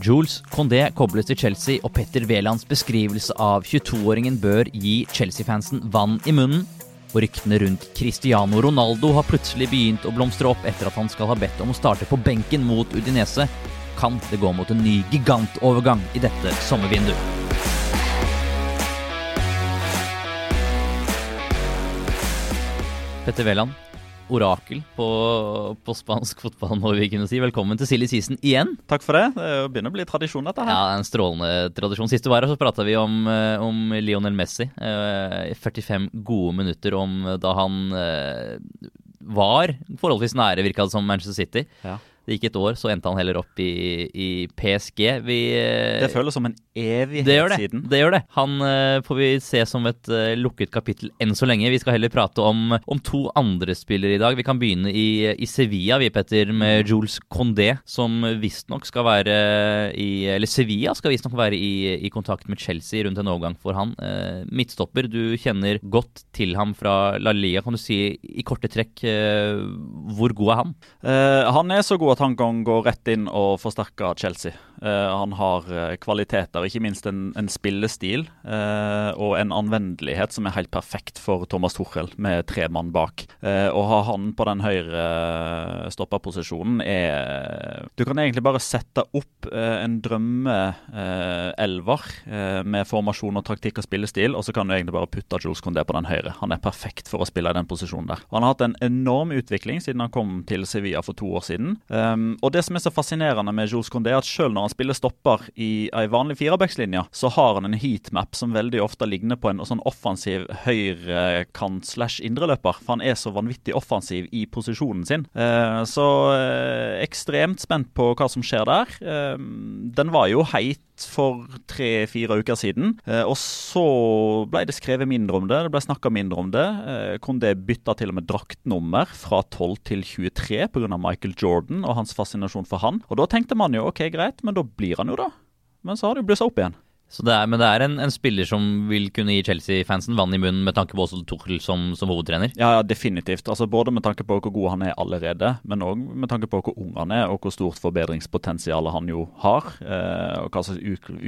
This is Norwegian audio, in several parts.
Jules Condé kobles til Chelsea, og Petter Wælands beskrivelse av 22-åringen bør gi Chelsea-fansen vann i munnen. Og ryktene rundt Cristiano Ronaldo har plutselig begynt å blomstre opp etter at han skal ha bedt om å starte på benken mot Udinese. Kan det gå mot en ny gigantovergang i dette sommervinduet? Petter Wæland, orakel på, på, spansk fotball, må vi kunne si. Velkommen til Silje Sisen igjen. Takk for det. Det begynner å bli tradisjon, dette her. Ja, En strålende tradisjon. Sist du var her, så prata vi om, eh, om, Lionel Messi. I 45 gode minutter om da han eh, var forholdsvis nære, virka det som, Manchester City. Ja. Det gikk et år, så endte han heller opp i, i PSG. Vi, det føles som en evighet det det, siden. Det gjør det. Han uh, får vi se som et uh, lukket kapittel enn så lenge. Vi skal heller prate om, om to andre spillere i dag. Vi kan begynne i, i Sevilla, vi, Petter, med Jules Condé, som visstnok skal være i Eller Sevilla skal visstnok være i, i, kontakt med Chelsea rundt en overgang for han. Uh, midtstopper, du kjenner godt til ham fra La Liga. Kan du si i korte trekk hvor god er han? han er så god at han kan gå rett inn og forsterke Chelsea. Uh, han har uh, kvaliteter, ikke minst en, en spillestil uh, og en anvendelighet som er helt perfekt for Thomas Tuchel, med tre mann bak. Å ha han på den høyre stopperposisjonen er Du kan egentlig bare sette opp en drømmeelver med formasjon og taktikk og spillestil, og så kan du egentlig bare putte Jules Condé på den høyre. Han er perfekt for å spille i den posisjonen der. Han har hatt en enorm utvikling siden han kom til Sevilla for to år siden. Og det som er så fascinerende med Jules Condé, er at selv når han spiller stopper i ei vanlig firebackslinje, så har han en heatmap som veldig ofte ligner på en sånn offensiv høyrekant slash indreløper. For han er så vanvittig offensiv i posisjonen sin. Eh, så eh, ekstremt spent på hva som skjer der. Eh, den var jo heit for tre-fire uker siden. og så ble det skrevet mindre om det, det ble snakka mindre om det. Kondé bytta til og med draktnummer fra 12 til 23 pga. Michael Jordan og hans fascinasjon for han. Og da tenkte man jo ok, greit, men da blir han jo, da. Men så har det jo blussa opp igjen. Det er, men det er en, en, spiller som vil kunne gi Chelsea-fansen vann i munnen med tanke på også Tuchel som, som hovedtrener? Ja, ja, definitivt. Altså, både med tanke på hvor god han er allerede, men òg med tanke på hvor ung han er, og hvor stort forbedringspotensial han jo har. Eh, og hva slags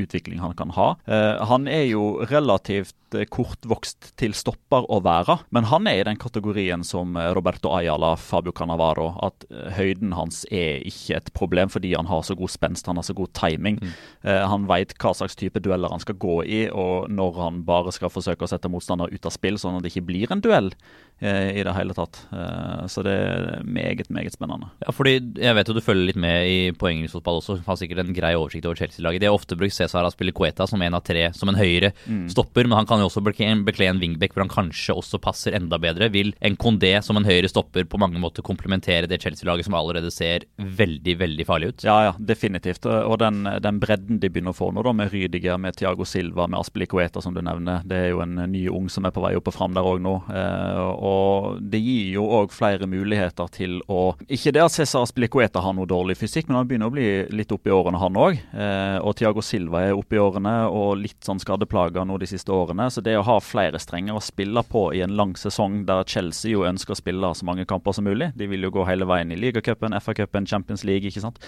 utvikling han kan ha. Eh, han er jo relativt eh, kortvokst til stopper å være, men han er i den kategorien som Roberto Ayala, Fabio Canavaro, at høyden hans er ikke et problem fordi han har så god spenst, han har så god timing. Mm. Eh, han veit hva slags type duell dueller han skal gå i, og når han bare skal forsøke å sette motstander ut av spill, sånn at det ikke blir en duell i det hele tatt. Eh, så det er meget, meget spennende. Ja, fordi Jeg vet jo du følger litt med i poengfotball også, har sikkert en grei oversikt over Chelsea-laget. De har ofte brukt Cesar Aspilicueta Cueta som en av tre, som en høyre mm. stopper, men han kan jo også bekle en wingback hvor han kanskje også passer enda bedre. Vil en Condé som en høyre stopper på mange måter komplementere det Chelsea-laget som allerede ser veldig, veldig farlig ut? Ja, ja, definitivt. Og den, den bredden de begynner å få nå, da, med Rydiger, med Tiago Silva, med Aspilicueta som du nevner. Det er jo en ny ung som er på vei opp og fram der òg nå. Eh, og det gir jo òg flere muligheter til å Ikke det at Cæsar Aspelikueta har noe dårlig fysikk, men han begynner å bli litt oppe i årene, han òg. Eh, og Tiago Silva er oppe i årene og litt sånn skadeplaga nå de siste årene. Så det å ha flere strenger å spille på i en lang sesong der Chelsea jo ønsker å spille så mange kamper som mulig, de vil jo gå hele veien i ligacupen, FA-cupen, Champions League, ikke sant.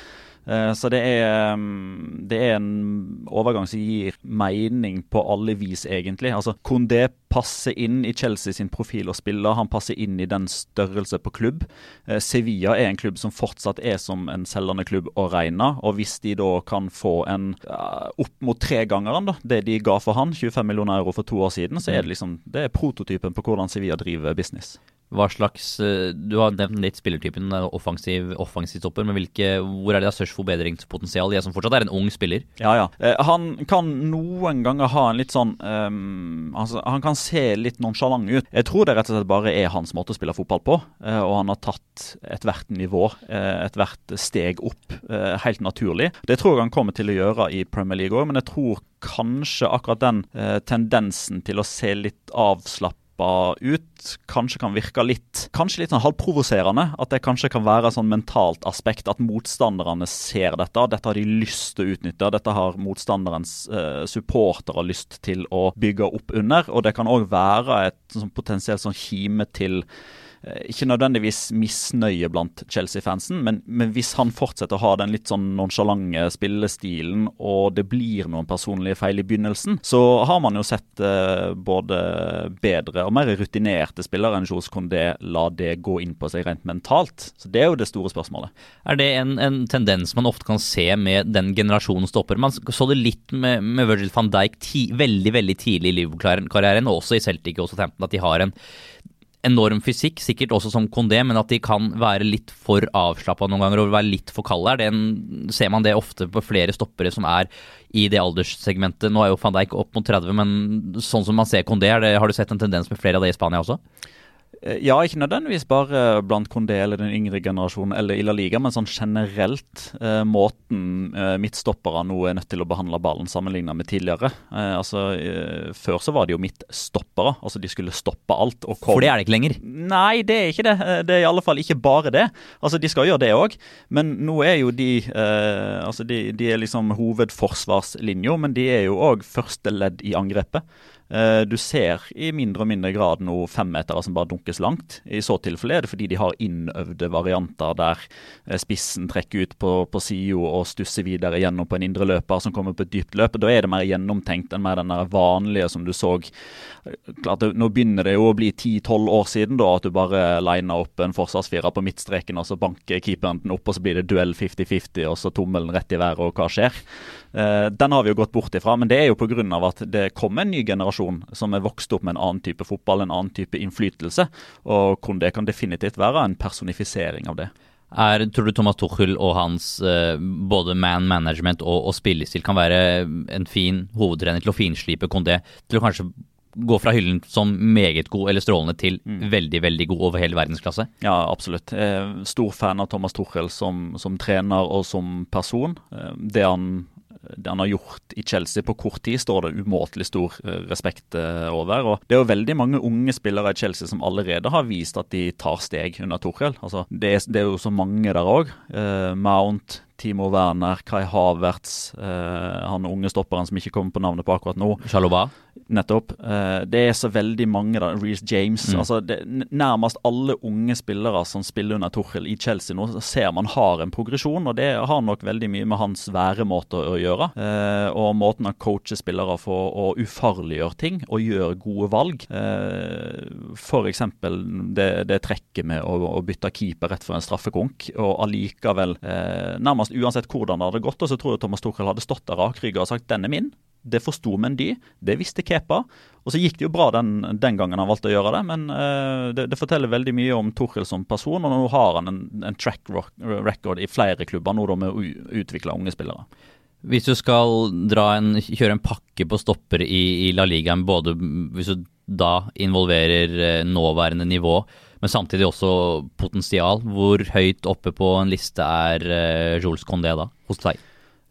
Eh, så det er, mm, det er en overgang som gir mening på alle vis, egentlig. Altså, Kondé passer inn i Chelsea sin profil og spiller. Han passer inn i den størrelse på klubb. Eh, Sevilla er en klubb som fortsatt er som en selgende klubb å regne. Og hvis de da kan få en uh, opp mot tregangeren, da, det de ga for han, 25 millioner euro for to år siden, så er det liksom det er prototypen på hvordan Sevilla driver business. Hva slags, eh, Du har nevnt litt spillertypen, eh, offensiv, offensiv stopper, men hvilke, hvor er det størst forbedringspotensial? Jeg som fortsatt er en ung spiller. Ja, ja. Eh, han kan noen ganger ha en litt sånn um, altså, Han kan se litt nonsjalant ut. Jeg tror det rett og slett bare er hans måte å spille fotball på. Eh, og han har tatt ethvert nivå, eh, ethvert steg opp, uh, helt naturlig. Det tror jeg han kommer til å gjøre i Premier League òg, men jeg tror kanskje akkurat den tendensen til å se litt avslappet ut kanskje kan virke litt kanskje litt sånn halvprovoserende. At det kanskje kan være et sånn mentalt aspekt at motstanderne ser dette. Dette har de lyst til å utnytte. Dette har motstanderens eh, supportere lyst til å bygge opp under. Og det kan òg være et sånn potensielt sånn kime til ikke nødvendigvis misnøye blant Chelsea-fansen, men, men, hvis han fortsetter å ha den litt sånn nonsjalante spillestilen, og det blir noen personlige feil i begynnelsen, så har man jo sett eh, både bedre og mer rutinerte spillere enn Johs Condé la det gå inn på seg rent mentalt. Så Det er jo det store spørsmålet. Er det en, en tendens man ofte kan se med den generasjonen stopper? Man så det litt med, med Virgil van Dijk ti, veldig veldig tidlig i Liverpool-karrieren, og også i Celtic og Southampton, at de har en enorm fysikk, sikkert også som Kondé, men at de kan være litt for avslappa noen ganger og være litt for kalde. En, ser man det ofte på flere stoppere som er i det alderssegmentet. Nå er jo van Dijk opp mot 30, men sånn som man ser Kondé, har du sett en tendens med flere av det i Spania også? Eh, ja, ikke nødvendigvis bare blant Condé eller den yngre generasjonen eller i La Liga, men sånn generelt eh, måten eh, midtstoppere nå er nødt til å behandle ballen sammenlignet med tidligere. Eh, altså, eh, Før så var det jo midtstoppere, altså de skulle stoppe alt. Kom... For det er det ikke lenger? Nei, det er ikke det. Eh, det er i alle fall ikke bare det. Altså, De skal gjøre det òg, men nå er jo de altså de, de er liksom hovedforsvarslinja, men de er jo òg første ledd i angrepet. Eh, du ser i mindre og mindre grad nå femmetere som bare dunkes langt. I så tilfelle er det fordi de har innøvde varianter der eh, spissen trekker ut på, på sida og stusser videre gjennom på en indre løper som kommer på et dypt løp. Da er det mer gjennomtenkt enn mer den vanlige som du så. Klart, nå begynner det jo å bli 10-12 år siden da at du bare liner opp en forsvarsfirer på midtstreken, og så banker keeperen den opp, og så blir det duell 50-50, og så tommelen rett i været, og hva skjer? Eh, den har vi jo gått bort ifra, men det er jo pga. at det kommer en ny generasjon som er vokst opp med en annen type fotball, en annen type innflytelse. Og Kondé kan definitivt være en personifisering av det. Er, tror du Thomas Tuchel og hans eh, både man management og, og spillestil kan være en fin hovedtrener til å finslipe Kondé til å kanskje gå fra hyllen som meget god eller strålende til mm. veldig veldig god over hele verdensklasse? Ja, absolutt. Stor fan av Thomas Tuchel som, som trener og som person. Eh, det han det han har gjort i Chelsea på kort tid, står det umåtelig stor eh, respekt eh, over. Og Det er jo veldig mange unge spillere i Chelsea som allerede har vist at de tar steg under Torhell. Altså, det, det er jo så mange der òg. Eh, Mount, Timo Werner, Kai Havertz, eh, han unge stopperen som ikke kommer på navnet på akkurat nå. Shaloba. Nettopp. Eh, det er så veldig mange da. Reece James. Mm. altså det, Nærmest alle unge spillere som spiller under Tuchel i Chelsea nå, ser man har en progresjon. og Det har nok veldig mye med hans væremåte å gjøre. Eh, og måten han coacher spillere for å ufarliggjøre ting og gjøre gode valg. Uh, F.eks. Det, det trekket med å, å, bytte keeper rett for en straffekonk, og allikevel eh, nærmest nærmest uansett hvordan det hadde gått. Og så tror jeg Thomas Tuchel hadde stått der rakrygga og sagt 'den er min'. Det forsto Mendy, det visste Kepa. Og så gikk det jo bra den, den gangen han valgte å gjøre det, men uh, det, det, forteller veldig mye om Torhild som person. Og nå har han en, en track record i flere klubber nå da med å utvikle unge spillere. Hvis du skal en, kjøre en pakke på stopper i, i La Ligaen, både hvis du da involverer eh, nåværende nivå, men samtidig også potensial. Hvor høyt oppe på en liste er uh, Jules Condé da, hos deg?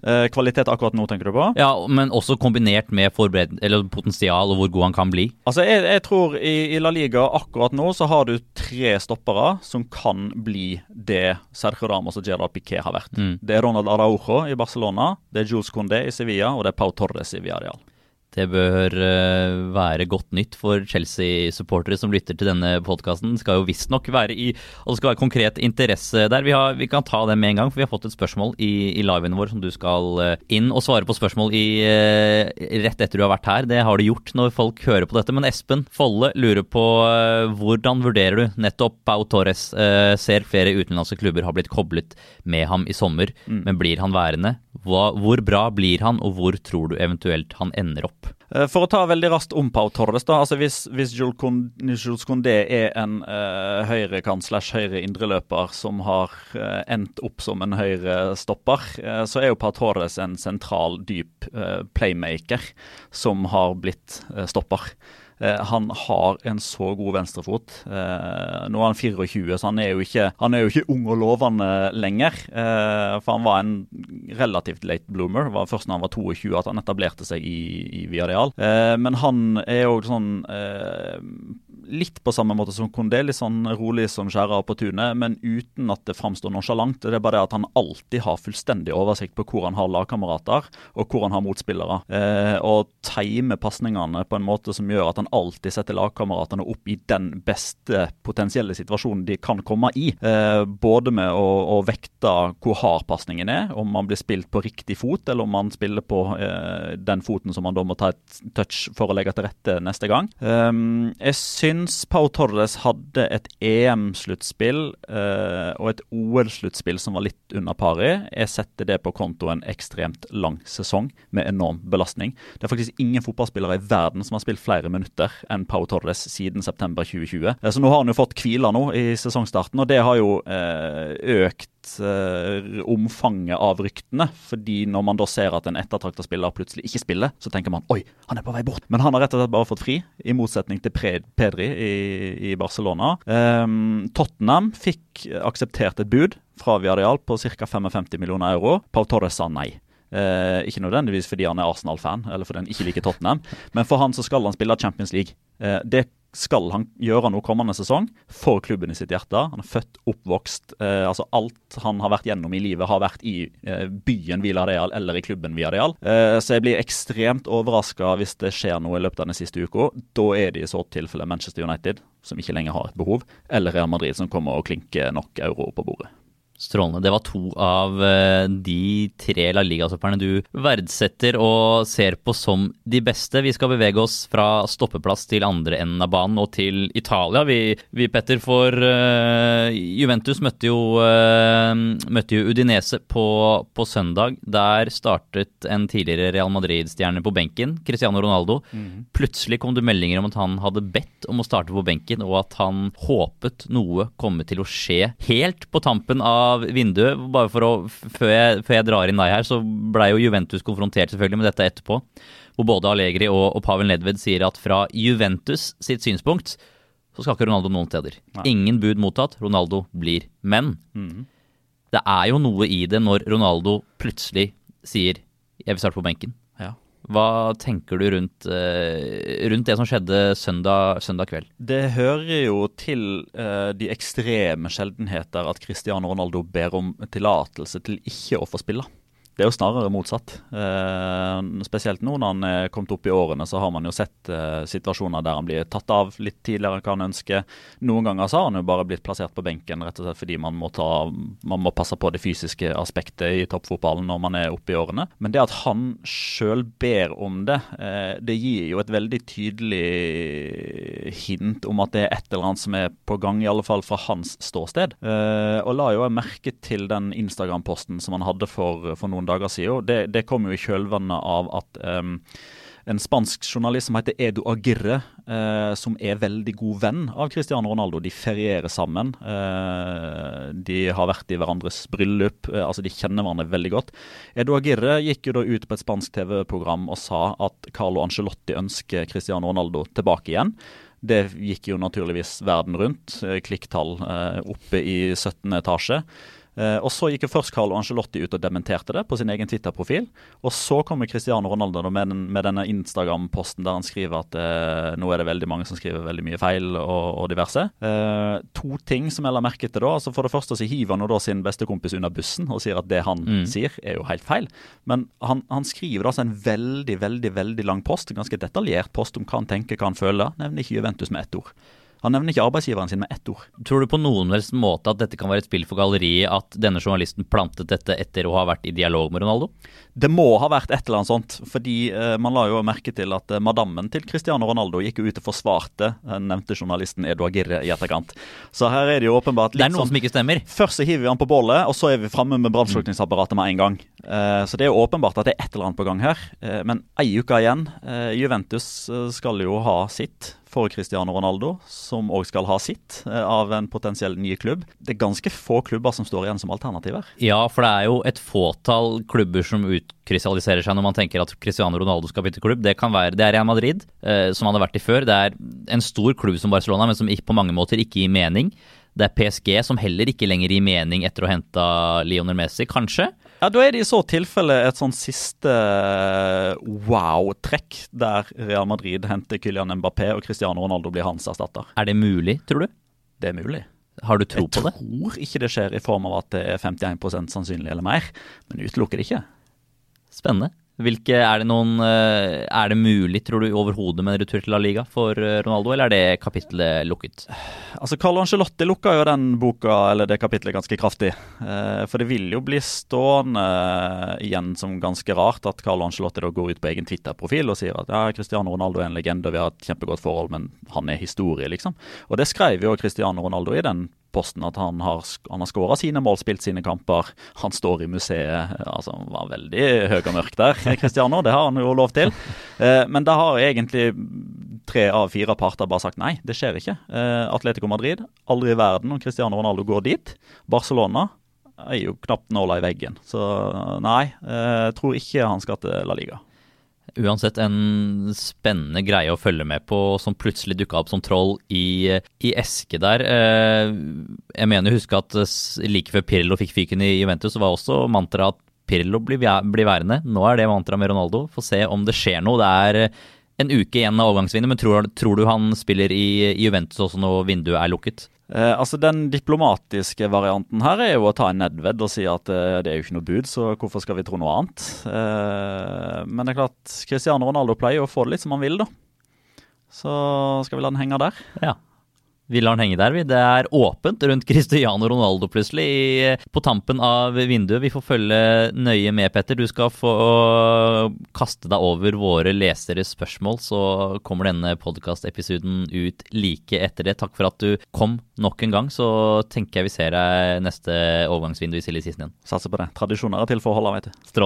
Eh, kvalitet akkurat nå, tenker du på? Ja, men også kombinert med potensial og hvor god han kan bli. Altså, Jeg, jeg tror i, i, La Liga akkurat nå så har du tre stoppere som kan bli det Sergio Ramos og Gerard Piquet har vært. Mm. Det er Ronald Araujo i Barcelona, det er Jules Condé i Sevilla og det er Pau Torres i Villarreal. Det bør uh, være godt nytt for Chelsea-supportere som lytter til denne podkasten. Skal jo visstnok være i Og det skal være konkret interesse der. Vi, har, vi, kan ta det med en gang, for vi har fått et spørsmål i, i liven vår som du skal uh, inn og svare på spørsmål i uh, rett etter du har vært her. Det har du gjort når folk hører på dette. Men Espen Folle lurer på hvordan vurderer du nettopp Pau Torres? ser flere utenlandske klubber har blitt koblet med ham i sommer, mm. men blir han værende? Hva, hvor bra blir han, og hvor tror du eventuelt han ender opp? Eh, for å ta veldig raskt om Pau Torres, da, altså hvis, hvis Jules Condé er en uh, høyrekant slash høyre indreløper som har uh, endt opp som en høyrestopper, uh, så er jo Pau Torres en sentral, dyp uh, playmaker som har blitt stopper. Eh, han har en så god venstrefot. Eh, nå er han 24, så han er jo ikke, er jo ikke ung og lovende lenger. Eh, for han var en relativt late bloomer. Det var først da han var 22 at han etablerte seg i, i Viareal. men han er jo sånn litt på samme måte som Kondé, litt sånn rolig som skjærer på tunet, men uten at det framstår nonsjalant. Det er bare det at han alltid har fullstendig oversikt på hvor han har lagkamerater, og hvor han har motspillere. Eh, og timer pasningene på en måte som gjør at han alltid setter lagkameratene opp i den beste potensielle situasjonen de kan komme i. Eh, både med å, å, vekte hvor hard pasningen er, om man blir spilt på riktig fot, eller om man spiller på eh, den foten som man da må ta et touch for å legge til rette neste gang. Um, jeg syns Pau Torres hadde et EM-sluttspill eh, og et OL-sluttspill som var litt under pari. Jeg setter det på konto en ekstremt lang sesong med enorm belastning. Det er faktisk ingen fotballspillere i verden som har spilt flere minutter enn Pau Torres siden september 2020. Eh, så nå har han jo fått hvile nå i sesongstarten, og det har jo eh, økt uh, omfanget av ryktene. fordi når man da ser at en ettertrakta spiller plutselig ikke spiller, så tenker man oi, han er på vei bort. Men han har rett og slett bare fått fri, i motsetning til Pedri i, i Barcelona. Um, Tottenham fikk akseptert et bud fra Viadial på ca. 55 millioner euro. Pau Torres sa nei. Eh, ikke nødvendigvis fordi han er Arsenal-fan, eller fordi han ikke liker Tottenham, men for han så skal han spille Champions League. Eh, det skal han gjøre nå kommende sesong for klubben i sitt hjerte. Han er født, oppvokst. Eh, altså Alt han har vært gjennom i livet, har vært i eh, byen Villarreal eller i klubben Villarreal. Eh, så jeg blir ekstremt overraska hvis det skjer noe i løpet av den siste uka. Da er det i så tilfelle Manchester United, som ikke lenger har et behov, eller Real Madrid, som kommer og klinker nok euro på bordet. Strålende. Det var to av eh, de tre La Liga-stopperne du verdsetter og ser på som de beste. Vi skal bevege oss fra stoppeplass til andre enden av banen og til Italia. Vi, vi Petter, for uh, Juventus møtte jo, uh, møtte jo Udinese på, på, søndag. Der startet en tidligere Real Madrid-stjerne på benken, Cristiano Ronaldo. Mm. Plutselig kom det meldinger om at han hadde bedt om å starte på benken, og at han håpet noe komme til å skje helt på tampen av av vinduet. bare for å, Før jeg, før jeg drar inn deg her, så blei jo Juventus konfrontert selvfølgelig med dette etterpå. Hvor både Allegri og, og Pavel Nedved sier at fra Juventus sitt synspunkt så skal ikke Ronaldo noen steder. Nei. Ingen bud mottatt. Ronaldo blir. Men mm. det er jo noe i det når Ronaldo plutselig sier 'jeg vil starte på benken'. Hva tenker du rundt, uh, rundt det som skjedde søndag, søndag, kveld? Det hører jo til uh, de ekstreme sjeldenheter at Cristiano Ronaldo ber om tillatelse til ikke å få spille. Det er jo snarere motsatt. Eh, spesielt nå når han er kommet opp i årene, så har man jo sett eh, situasjoner der han blir tatt av litt tidligere enn hva han ønsker. Noen ganger så har han jo bare blitt plassert på benken rett og slett fordi man må, ta, man må passe på det fysiske aspektet i toppfotballen når man er oppe i årene. Men det at han sjøl ber om det, eh, det gir jo et veldig tydelig hint om at det er et eller annet som er på gang, i alle fall fra hans ståsted. Eh, og la jo merke til den Instagram-posten som han hadde for, for noen noen dager siden. Det, det kom jo i kjølvannet av at um, en spansk journalist som heter Edu Agirre, eh, som er veldig god venn av Cristiano Ronaldo. De ferierer sammen. Eh, de har vært i hverandres bryllup. Eh, altså De kjenner hverandre veldig godt. Edu Agirre gikk jo da ut på et spansk TV-program og sa at Carlo Angelotti ønsker Cristiano Ronaldo tilbake igjen. Det gikk jo naturligvis verden rundt. Eh, klikktall eh, oppe i 17. etasje. Eh, og Så gikk jo først Carlo Angelotti ut og dementerte det på sin egen Twitter-profil. Og så kommer Cristiano Ronaldo med, den, med denne Instagram-posten der han skriver at eh, nå er det veldig mange som skriver veldig mye feil og, og diverse. Eh, to ting som jeg la merke til da. altså For det første så hiver han da sin bestekompis under bussen og sier at det han mm. sier, er jo helt feil. Men han, han skriver da altså en veldig, veldig, veldig lang post, en ganske detaljert post om hva han tenker, hva han føler. Nevner ikke Juventus med ett ord. Han nevner ikke arbeidsgiveren sin med ett ord. Tror du på noen måte at dette kan være et spill for galleriet, at denne journalisten plantet dette etter å ha vært i dialog med Ronaldo? Det må ha vært et eller annet sånt, fordi eh, man la jo merke til at eh, madammen til Cristiano Ronaldo gikk ut og forsvarte den nevnte journalisten Edu Agirre i etterkant. Så her er det jo åpenbart litt sånn Det er noe sånn, som ikke stemmer? Først så hiver vi han på bålet, og så er vi framme med brannslukningsapparatet med en gang. Eh, så det er jo åpenbart at det er et eller annet på gang her. Eh, men ei uke igjen. Eh, Juventus skal jo ha sitt for Cristiano Ronaldo, som òg skal ha sitt av en potensiell ny klubb. Det er ganske få klubber som står igjen som alternativer. Ja, for det er jo et fåtall klubber som utkrystalliserer seg når man tenker at Cristiano Ronaldo skal bytte klubb. Det kan være det er Real Madrid, som han har vært i før. Det er en stor klubb som Barcelona, men som på mange måter ikke gir mening. Det er PSG som heller ikke lenger gir mening etter å ha henta Lionel Messi, kanskje. Ja, Da er det i så tilfelle et sånn siste eh, wow-trekk, der Real Madrid henter Kylian Mbappé og Cristiano Ronaldo blir hans erstatter. Er det mulig, tror du? Det er mulig. Har du tro Jeg på det? Jeg tror ikke det skjer i form av at det er 51% sannsynlig eller mer, men utelukker det ikke. Spennende. Hvilke, er, det noen, eh, er det mulig, tror du, overhodet med en retur til La Liga for eh, Ronaldo, eller er det kapittelet lukket? Altså, Carlo Angelotti lukka jo den boka, eller det kapitlet ganske kraftig. Eh, for det vil jo bli stående igjen som ganske rart at Carlo Angelotti da går ut på egen Twitter-profil og sier at ja, Cristiano Ronaldo er en legende, vi har et kjempegodt forhold, men han er historie, liksom. Og det skrev jo Cristiano Ronaldo i den posten, at han har, han har skåra sine mål, spilt sine kamper. Han står i museet. altså Han var veldig høy og mørk der, Cristiano. Det har han jo lov til. Eh, men da har egentlig tre av fire parter bare sagt nei, det skjer ikke. Eh, Atletico Madrid, aldri i verden om Cristiano Ronaldo går dit. Barcelona er jo knapt nåla i veggen. Så nei, eh, tror ikke han skal til La Liga. Uansett en spennende greie å følge med på som plutselig dukka opp som troll i, i eske der. Eh, Jeg mener å huske at eh, like før Pirlo fikk fyken i Juventus, var også mantraet at Pirlo blir, blir værende. Nå er det mantraet med Ronaldo. Få se om det skjer noe. Det er eh, en uke igjen av overgangsvinner, men tror, tror du han spiller i, i Juventus også når vinduet er lukket? Eh, altså Den diplomatiske varianten her er jo å ta en Nedved og si at eh, det er jo ikke noe bud, så hvorfor skal vi tro noe annet? Eh, men det er klart, Cristiano Ronaldo pleier å få det litt som han vil, da. Så skal vi la den henge der. Ja. Vi lar den henge der, vi. Det er åpent rundt Cristiano Ronaldo plutselig på tampen av vinduet. Vi får følge nøye med, Petter. Du skal få kaste deg over våre leseres spørsmål, så kommer denne podkastepisoden ut like etter det. Takk for at du kom nok en gang. Så tenker jeg vi ser deg neste overgangsvindu i Silje Season igjen. Satser på det. Tradisjoner er til for å holde, vet du.